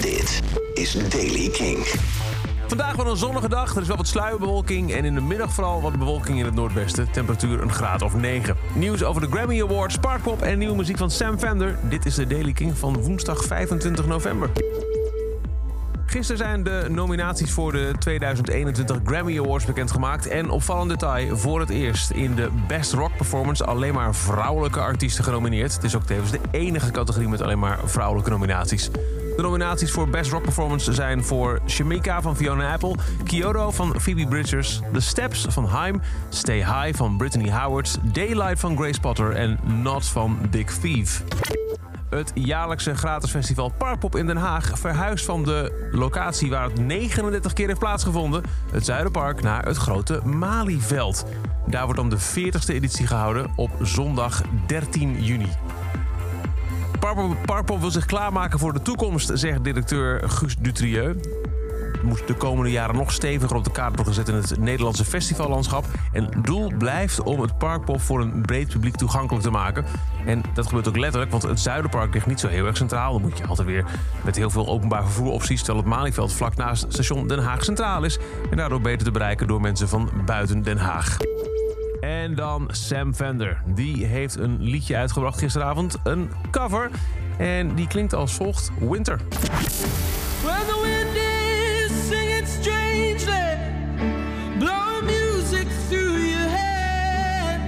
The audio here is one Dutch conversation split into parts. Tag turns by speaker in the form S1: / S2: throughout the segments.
S1: Dit is Daily King.
S2: Vandaag wel een zonnige dag. Er is wel wat sluierbewolking. En in de middag vooral wat bewolking in het noordwesten. Temperatuur een graad of 9. Nieuws over de Grammy Awards, Sparkpop en nieuwe muziek van Sam Fender. Dit is de Daily King van woensdag 25 november. Gisteren zijn de nominaties voor de 2021 Grammy Awards bekendgemaakt. En opvallend detail, voor het eerst in de Best Rock Performance alleen maar vrouwelijke artiesten genomineerd. Het is ook tevens de enige categorie met alleen maar vrouwelijke nominaties. De nominaties voor Best Rock Performance zijn voor Shamika van Fiona Apple, Kyoto van Phoebe Bridgers, The Steps van Haim, Stay High van Brittany Howard, Daylight van Grace Potter en Not van Big Thief. Het jaarlijkse gratis festival Parkpop in Den Haag verhuist van de locatie waar het 39 keer heeft plaatsgevonden, het Zuiderpark, naar het grote Malieveld. Daar wordt dan de 40ste editie gehouden op zondag 13 juni. Parpop wil zich klaarmaken voor de toekomst, zegt directeur Guus Dutrieu. Moet de komende jaren nog steviger op de kaart worden gezet in het Nederlandse festivallandschap. En het doel blijft om het Parkpop voor een breed publiek toegankelijk te maken. En dat gebeurt ook letterlijk, want het Zuiderpark ligt niet zo heel erg centraal. Dan moet je altijd weer met heel veel openbaar vervoeropties... terwijl het Malieveld vlak naast station Den Haag centraal is... en daardoor beter te bereiken door mensen van buiten Den Haag. En dan Sam Fender. Die heeft een liedje uitgebracht gisteravond, een cover. En die klinkt als volgt: Winter.
S3: When the wind is singing strangely, music through your head,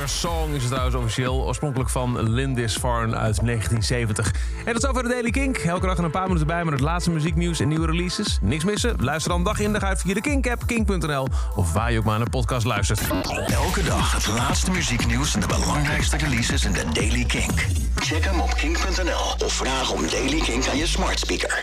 S2: Winter Song is het trouwens officieel. Oorspronkelijk van Lindisfarne uit 1970. En dat is over de Daily Kink. Elke dag een paar minuten bij met het laatste muzieknieuws en nieuwe releases. Niks missen? Luister dan dag in dag uit via de Kink-app, kink.nl... of waar je ook maar naar een podcast luistert.
S1: Elke dag het laatste muzieknieuws en de belangrijkste releases in de Daily King. Check hem op kink.nl of vraag om Daily King aan je smart speaker.